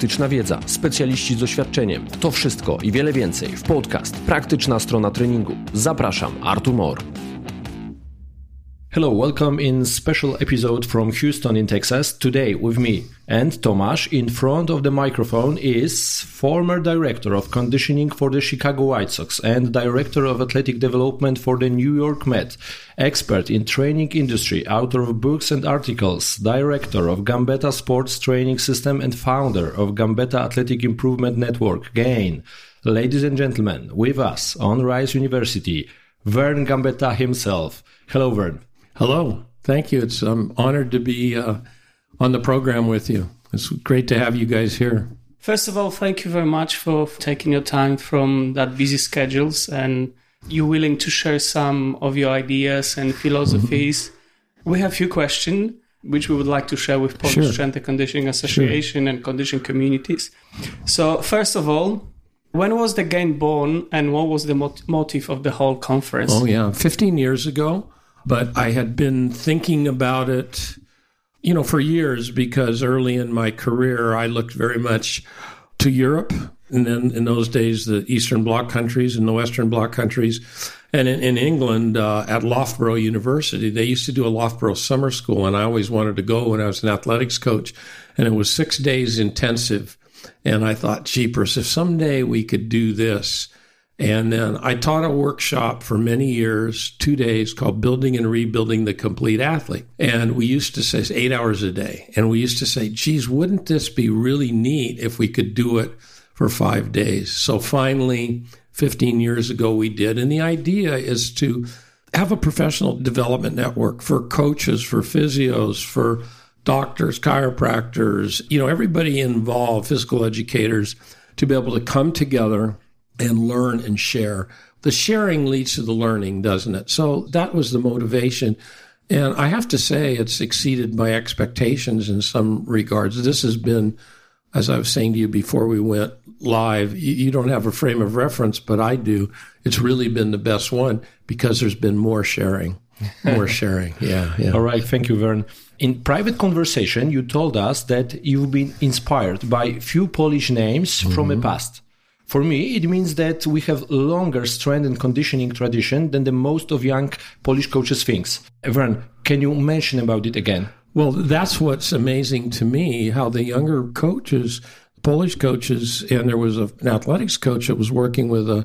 praktyczna wiedza, specjaliści z doświadczeniem. To wszystko i wiele więcej w podcast Praktyczna strona treningu. Zapraszam, Artur Mor. Hello, welcome in special episode from Houston in Texas. Today with me and Tomasz in front of the microphone is former director of conditioning for the Chicago White Sox and director of athletic development for the New York Met, expert in training industry, author of books and articles, director of Gambetta Sports Training System and founder of Gambetta Athletic Improvement Network, GAIN. Ladies and gentlemen, with us on Rice University, Vern Gambetta himself. Hello, Vern. Hello. Thank you. It's I'm honored to be uh, on the program with you. It's great to have you guys here. First of all, thank you very much for taking your time from that busy schedules and you willing to share some of your ideas and philosophies. Mm-hmm. We have a few questions which we would like to share with Polish sure. Strength and Conditioning Association sure. and condition communities. So, first of all, when was the GAIN born and what was the mot- motive of the whole conference? Oh, yeah. 15 years ago, but I had been thinking about it, you know, for years because early in my career, I looked very much to Europe. And then in those days, the Eastern Bloc countries and the Western Bloc countries. And in, in England, uh, at Loughborough University, they used to do a Loughborough summer school. And I always wanted to go when I was an athletics coach. And it was six days intensive. And I thought, jeepers, if someday we could do this, and then I taught a workshop for many years, two days, called Building and Rebuilding the Complete Athlete. And we used to say eight hours a day. And we used to say, geez, wouldn't this be really neat if we could do it for five days? So finally, 15 years ago, we did. And the idea is to have a professional development network for coaches, for physios, for doctors, chiropractors, you know, everybody involved, physical educators, to be able to come together and learn and share. The sharing leads to the learning, doesn't it? So that was the motivation. And I have to say, it's exceeded my expectations in some regards. This has been, as I was saying to you before we went live, you, don't have a frame of reference, but I do. It's really been the best one because there's been more sharing. More sharing. Yeah, yeah. All right. Thank you, Vern. In private conversation, you told us that you've been inspired by few Polish names mm-hmm. from the mm-hmm. past. For me, it means that we have longer strength and conditioning tradition than the most of young Polish coaches thinks. Vern, can you mention about it again? Well, that's what's amazing to me, how the younger coaches, Polish coaches, and there was an athletics coach that was working with a,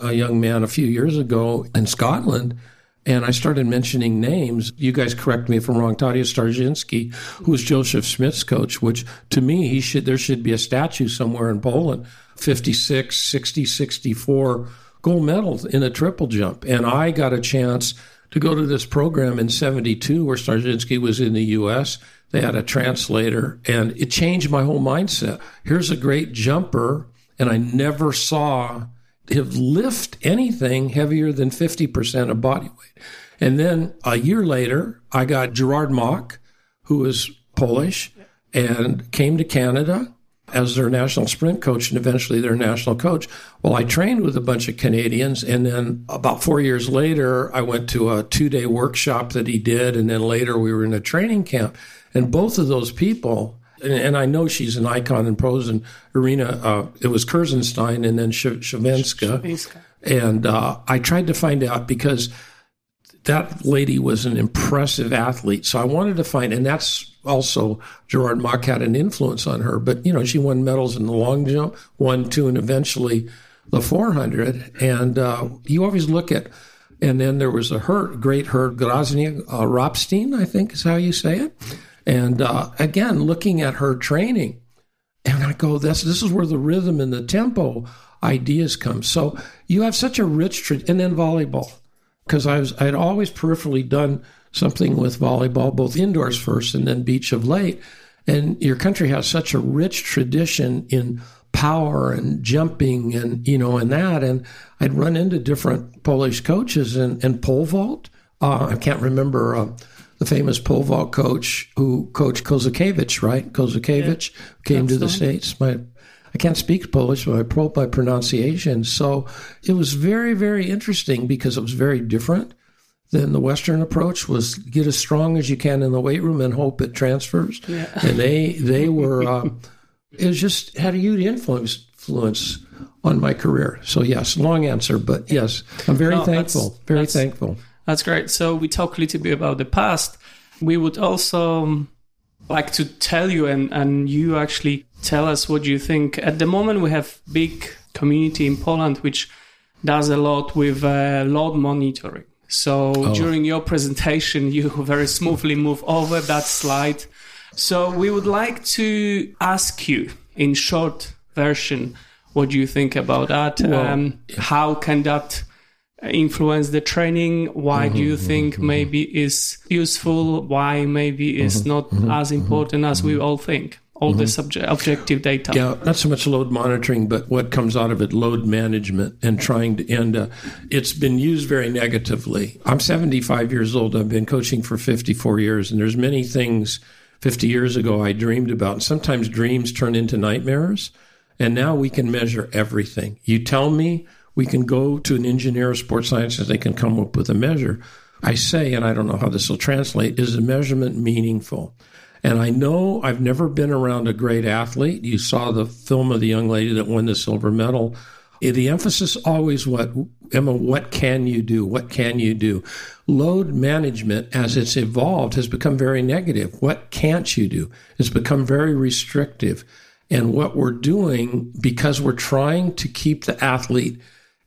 a young man a few years ago in Scotland, and I started mentioning names. You guys correct me if I'm wrong. Tadeusz Starzyński, who was Józef Szmidt's coach, which to me, he should there should be a statue somewhere in Poland 56, 60, 64 gold medals in a triple jump. And I got a chance to go to this program in 72 where Starzyński was in the U.S. They had a translator and it changed my whole mindset. Here's a great jumper and I never saw lift anything heavier than 50% of body weight. And then a year later, I got Gerard Mach, who was Polish and came to Canada as their national sprint coach and eventually their national coach. Well, I trained with a bunch of Canadians, and then about four years later, I went to a two day workshop that he did, and then later we were in a training camp. And both of those people, and, I know she's an icon in pose and arena. Uh, it was Kirszenstein and then Szewińska. And uh, I tried to find out because that lady was an impressive athlete. So I wanted to find, and that's also Gerard Mach had an influence on her. But you know, she won medals in the long jump, one, two, and eventually the 400. And uh, you always look at, and then there was a her great her Grażyna uh, Rabsztyn, I think is how you say it. And uh, again, looking at her training, and I go, this this is where the rhythm and the tempo ideas come. So you have such a rich, tra- and then volleyball, because I was I'd always peripherally done something with volleyball, both indoors first and then beach of late. And your country has such a rich tradition in power and jumping and, you know, and that. And I'd run into different Polish coaches and, and pole vault. Uh, I can't remember uh, the famous pole vault coach who coached Kozakiewicz, right? Kozakiewicz yeah. came That's to the States. My I can't speak Polish, but I pro by pronunciation. So it was very, very interesting because it was very different. than the Western approach was get as strong as you can in the weight room and hope it transfers. Yeah. And they they were uh, it just had a huge influence influence on my career. So yes, long answer, but yes, I'm very no, thankful. That's, very that's, thankful. That's great. So we talk a little bit about the past. We would also um, like to tell you and, and you actually tell us what you think. At the moment, we have big community in Poland which does a lot with uh, load monitoring. So oh. during your presentation, you very smoothly move over that slide. So we would like to ask you in short version. What do you think about that? Well, um, how can that influence the training? Why mm-hmm, do you mm-hmm, think mm-hmm. maybe is useful? Why maybe is mm-hmm, not mm-hmm, as important as we mm-hmm. all think? All the subject, objective data. Yeah, not so much load monitoring, but what comes out of it, load management, and trying to. And uh, it's been used very negatively. I'm 75 years old. I've been coaching for 54 years, and there's many things 50 years ago I dreamed about. And Sometimes dreams turn into nightmares and now we can measure everything. You tell me we can go to an engineer of sports sciences, they can come up with a measure. I say, and I don't know how this will translate, is the measurement meaningful? And I know I've never been around a great athlete. You saw the film of the young lady that won the silver medal. Eh, the emphasis always what Emma, what can you do? What can you do? Load management, as it's evolved, has become very negative. What can't you do? It's become very restrictive. And what we're doing, because we're trying to keep the athlete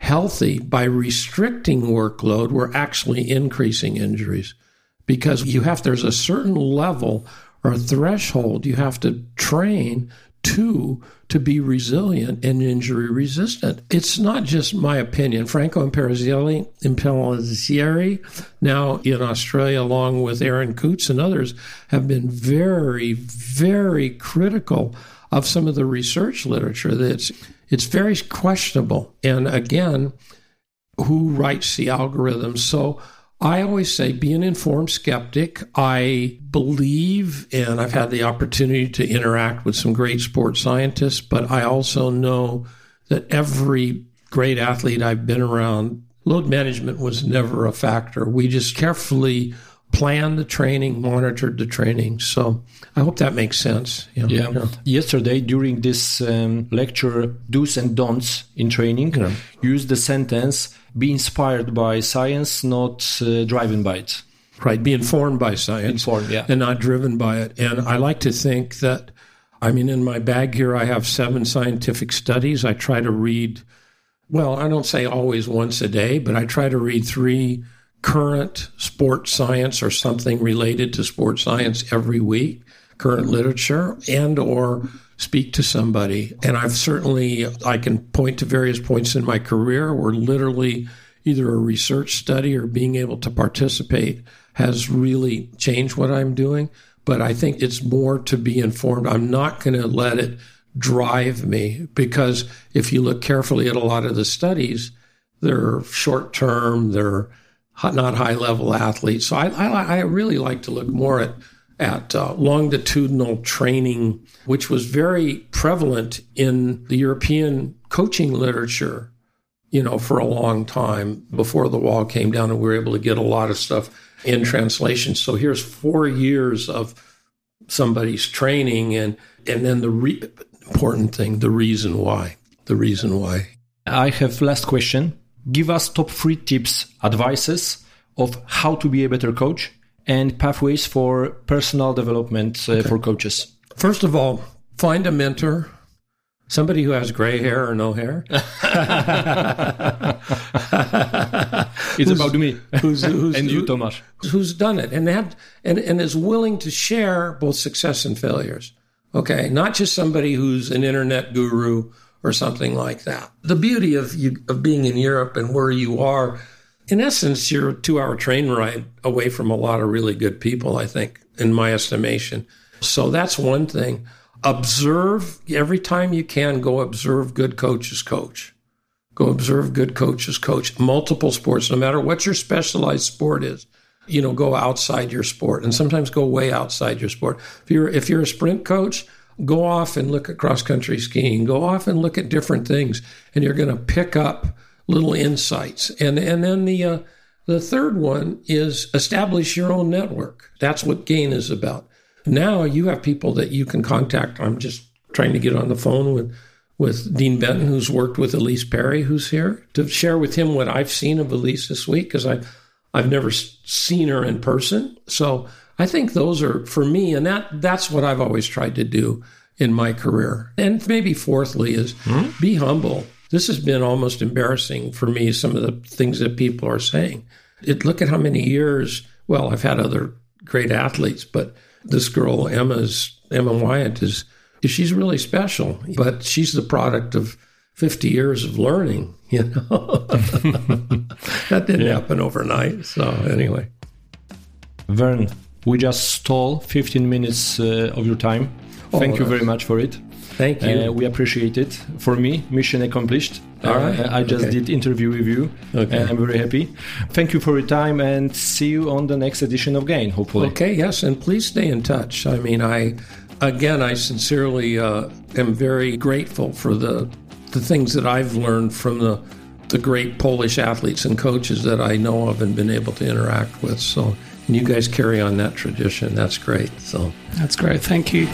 healthy by restricting workload, we're actually increasing injuries because you have, there's a certain level or threshold you have to train to to be resilient and injury resistant. It's not just my opinion. Franco Impellizzeri, Impellizzeri, now in Australia, along with Aaron Coutts and others, have been very, very critical of some of the research literature that's it's very questionable. And again, who writes the algorithms? So I always say be an informed skeptic. I believe, and I've had the opportunity to interact with some great sports scientists, but I also know that every great athlete I've been around, load management was never a factor. We just carefully planned the training, monitored the training. So I hope that makes sense. Yeah. yeah. yeah. Yesterday, during this um, lecture, do's and don'ts in training, yeah. use the sentence be inspired by science, not uh, driven by it. Right. Be informed by science. Informed, yeah. And not driven by it. And I like to think that, I mean, in my bag here, I have seven scientific studies. I try to read, well, I don't say always once a day, but I try to read three current sports science or something related to sports science every week, current literature, and or speak to somebody. And I've certainly I can point to various points in my career where literally either a research study or being able to participate has really changed what I'm doing. But I think it's more to be informed. I'm not going to let it drive me because if you look carefully at a lot of the studies, they're short term, they're not high level athletes. So I, I, I, really like to look more at at uh, longitudinal training, which was very prevalent in the European coaching literature. You know, for a long time before the wall came down, and we were able to get a lot of stuff in translation. So here's four years of somebody's training, and and then the re- important thing, the reason why, the reason why. I have last question give us top three tips, advices of how to be a better coach and pathways for personal development uh, okay. for coaches. First of all, find a mentor, somebody who has gray hair or no hair. it's about me who's, who's, and you, Tomasz. Who's done it and, have, and, and is willing to share both success and failures. Okay, not just somebody who's an internet guru or something like that. The beauty of you, of being in Europe and where you are, in essence, you're a two hour train ride away from a lot of really good people, I think, in my estimation. So that's one thing. Observe every time you can, go observe good coaches coach. Go observe good coaches coach multiple sports, no matter what your specialized sport is. You know, go outside your sport and sometimes go way outside your sport. If you're if you're a sprint coach, Go off and look at cross country skiing. Go off and look at different things, and you're going to pick up little insights. And and then the uh, the third one is establish your own network. That's what Gain is about. Now you have people that you can contact. I'm just trying to get on the phone with with Dean Benton, who's worked with Ellyse Perry, who's here, to share with him what I've seen of Ellyse this week because I I've never seen her in person. So I think those are for me, and that that's what I've always tried to do in my career. And maybe fourthly is mm-hmm. be humble. This has been almost embarrassing for me. Some of the things that people are saying. It, look at how many years. Well, I've had other great athletes, but this girl Emma's Emma Wyatt is she's really special. But she's the product of 50 years of learning. You know, that didn't yeah. happen overnight. So anyway, Vern, we just stole 15 minutes uh, of your time. Oh, Thank you very much for it. Thank you. Uh, we appreciate it. For me, mission accomplished. All right. Uh, I just okay. did interview with you, okay. and I'm very happy. Thank you for your time, and see you on the next edition of Gain. Hopefully. Okay. Yes, and please stay in touch. I mean, I again, I sincerely uh, am very grateful for the the things that I've learned from the the great Polish athletes and coaches that I know of and been able to interact with. So, and you guys carry on that tradition. That's great. So, that's great. Thank you.